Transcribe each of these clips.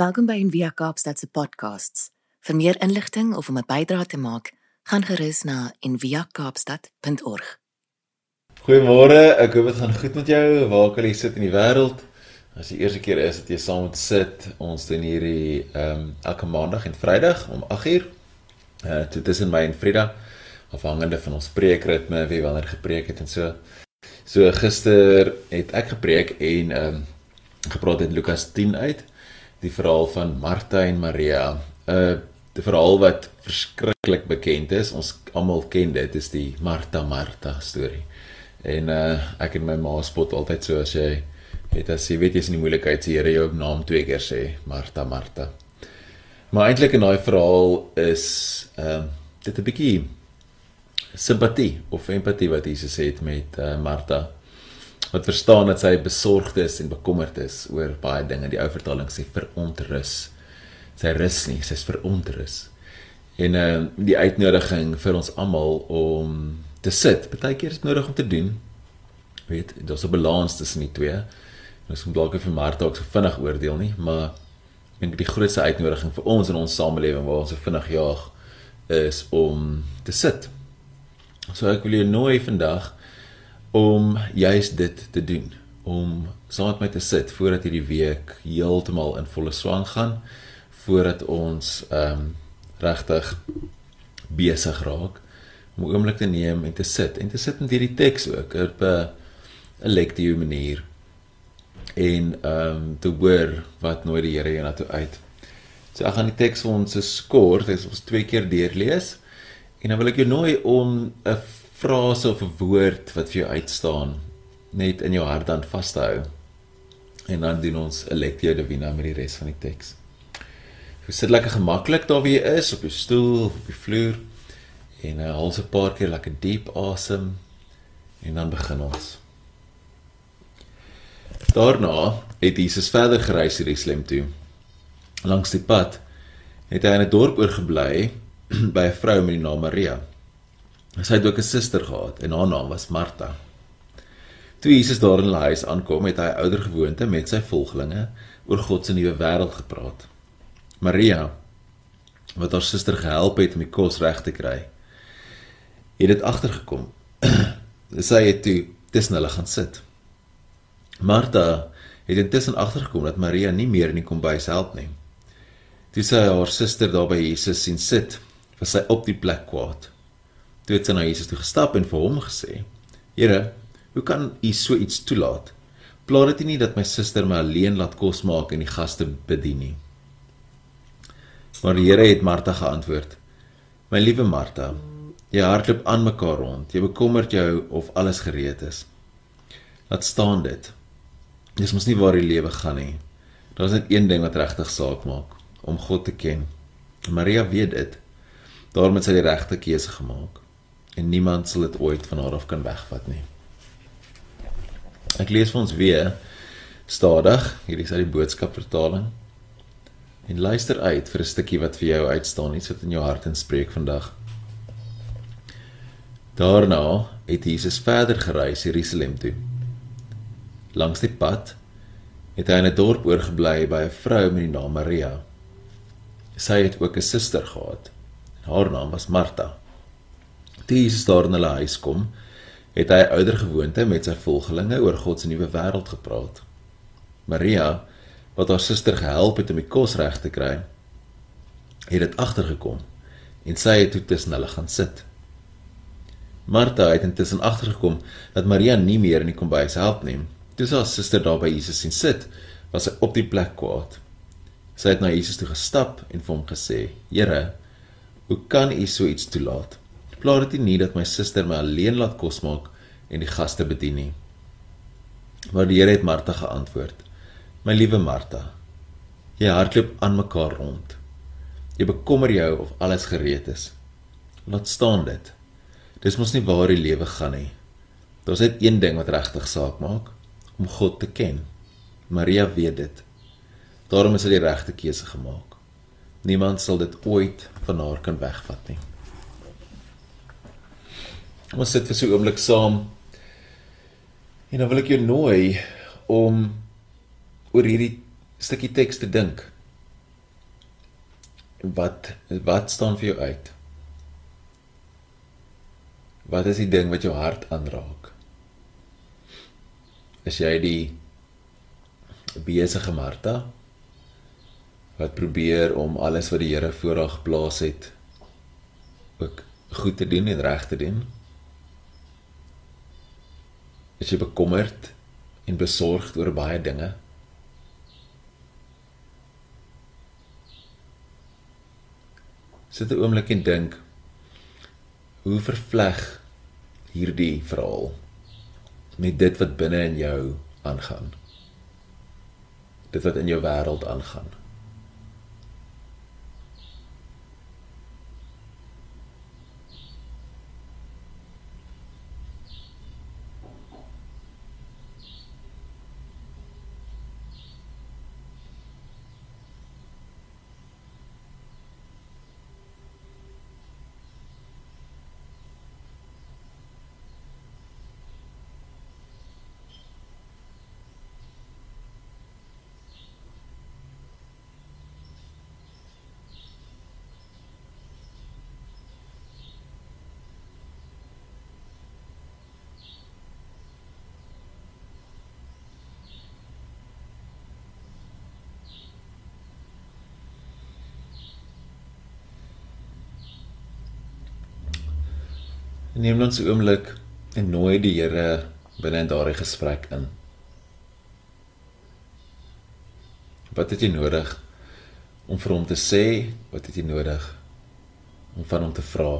Welkom by Envia Kaapstad se podcasts. Vir meer inligting of om 'n bydrae te maak, gaan gerus na enviakaapstad.org. Goeiemôre, ek hoop dit gaan goed met jou waar al jy sit in die wêreld. As die eerste keer is dat jy saam met sit, ons doen hierdie ehm um, elke maandag en Vrydag om 8uur. Uh tussen my en Frida afhangende van ons preekritme, wie wanneer gepreek het en so. So gister het ek gepreek en ehm um, gepraat uit Lukas 10 uit, die verhaal van Martha en Maria. 'n uh, die verhaal wat verskriklik bekend is. Ons almal ken dit, is die Martha Martha storie. En uh ek en my ma spot altyd so as jy weet as jy weet jy's in die moeilikheid, sê Here jou naam twee keer sê, Martha Martha. Maar eintlik in daai verhaal is ehm uh, dit 'n bietjie simpatie of empatie wat Jesus het met uh, Martha wat verstaan dat sy besorgd is en bekommerd is oor baie dinge. Die ou vertaling sê verontrus. Sy rus nie, sy's verontrus. En uh die uitnodiging vir ons almal om te sit. Partykeer is nodig om te doen. Weet, daar's 'n balans tussen die twee. Ons moet dalk vir Martha ook so vinnig oordeel nie, maar ek dink die grootste uitnodiging vir ons in ons samelewing waar ons so vinnig jaag is om te sit So ek wil jou nooi vandag om juist dit te doen, om saam met my te sit voordat hierdie week heeltemal in volle swang gaan, voordat ons ehm um, regtig besig raak om 'n oomblik te neem en te sit en te sit met hierdie teks ook op 'n 'n lektiewe manier en ehm um, te hoor wat nooi die Here jou na toe uit. So ek gaan die teks vir ons skort, dis ons twee keer deurlees. En dan wil ek jou nooi om 'n frase of 'n woord wat vir jou uitstaan net in jou hart dan vas te hou. En dan doen ons 'n lectio divina met die res van die teks. Jy sit lekker gemaklik daar waar jy is op jou stoel of op die vloer en uh, haal 'n paar keer lekker diep asem en dan begin ons. Daarna het Jesus verder gereis Jerusalem toe. Langs die pad het hy in 'n dorp oorgebly by 'n vrou met die naam Maria. Sy het ook 'n suster gehad en haar naam was Martha. Toe Jesus daar in hulle huis aankom, het hy ouer gewoonte met sy volgelinge oor God se nuwe wêreld gepraat. Maria, wat haar suster gehelp het om die kos reg te kry, het dit agtergekom. sy het toe tussen hulle gaan sit. Martha het intussen agtergekom dat Maria nie meer in die kombuis help nie. Toe sy haar suster daar by Jesus sien sit, was sy op die plek kwaad. Toe het sy na Jesus toe gestap en vir hom gesê: "Here, hoe kan U so iets toelaat? Plaat dit nie dat my suster my alleen laat kos maak en die gaste bedien nie." Maar die Here het Martha geantwoord: "My liewe Martha, jy hardloop aan mekaar rond. Jy bekommerd jou of alles gereed is. Laat staan dit. Dis mos nie waar die lewe gaan nie. Daar's net een ding wat regtig saak maak, om God te ken. Maria weet dit. Daarom het sy die regte keuse gemaak en niemand sal dit ooit van haar af kan wegvat nie. Ek lees vir ons weer stadig, hierdie is uit die boodskap vertaling. En luister uit vir 'n stukkie wat vir jou uitstaan, iets wat in jou hart inspreek vandag. Daarna het Jesus verder gereis Jerusalem toe. Langs die pad het hy in 'n dorp oorgebly by 'n vrou met die naam Maria. Sy het ook 'n suster gehad. Haar naam was Martha. Jesus daar in hulle huis kom, het hy ouer gewoonte met sy volgelinge oor God se nuwe wêreld gepraat. Maria, wat haar suster gehelp het om die kos reg te kry, het dit agtergekom en sy het toe tussen hulle gaan sit. Martha het intussen agtergekom dat Maria nie meer in die kombuis help nie. Toe sy haar suster daar by Jesus sien sit, was sy op die plek kwaad. Sy het na Jesus toe gestap en vir hom gesê: "Here, hoe kan U so iets toelaat? Plaat dit nie dat my suster my alleen laat kos maak en die gaste bedien nie." Maar die Here het Martha geantwoord: "My liewe Martha, jy hardloop aan mekaar rond. Jy bekommer jou of alles gereed is. Laat staan dit. Dis mos nie waar die lewe gaan nie. Daar's net een ding wat regtig saak maak: om God te ken." Maria weet dit. Daarom is sy die regte keuse gemaak. Niemand sal dit ooit van haar kan wegvat nie. Ons sit vir so 'n oomblik saam. En dan wil ek jou nooi om oor hierdie stukkie teks te dink. wat wat staan vir jou uit? Wat is die ding wat jou hart aanraak? Is jy die besige Martha wat probeer om alles wat die Here voor haar geplaas het ook goed te doen en reg te doen? Is jy bekommerd en besorgd oor baie dinge? Sit 'n oomblik en dink hoe vervleg hierdie verhaal met dit wat binne in jou aangaan. Dit wat in jou wêreld aangaan. Neem ons 'n oomblik en nooi die Here binne in daardie gesprek in. Wat het jy nodig om vir hom te sê? Wat het jy nodig om van hom te vra?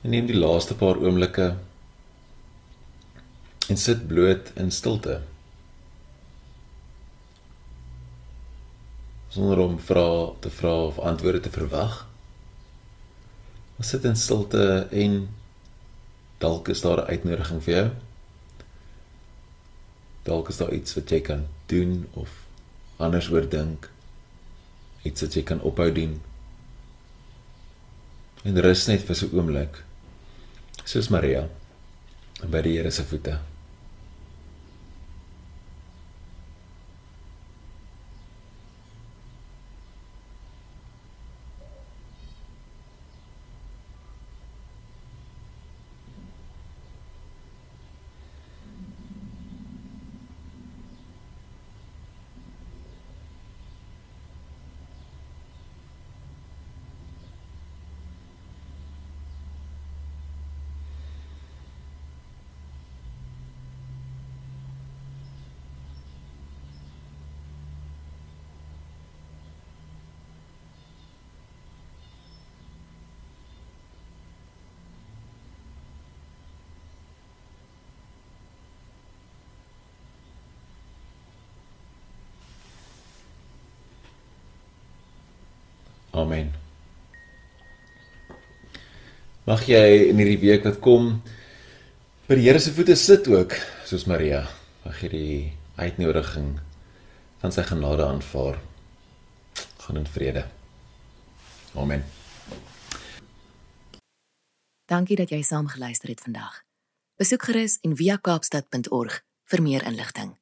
En neem die laaste paar oomblikke en sit bloot in stilte. Sonder om vra te vra of antwoorde te verwag. Ons sit in stilte en dalk is daar 'n uitnodiging vir jou. Dalk is daar iets wat jy kan doen of anders oor dink. Iets wat jy kan ophou doen. En rus net vir so 'n oomblik soos Maria by die Here se voete. Amen. Mag jy in hierdie week wat kom by die Here se voete sit ook soos Maria. Mag jy die uitnodiging van sy genade aanvaar. Gaan in vrede. Amen. Dankie dat jy saam geluister het vandag. Besoek gerus en via kaapstad.org vir meer inligting.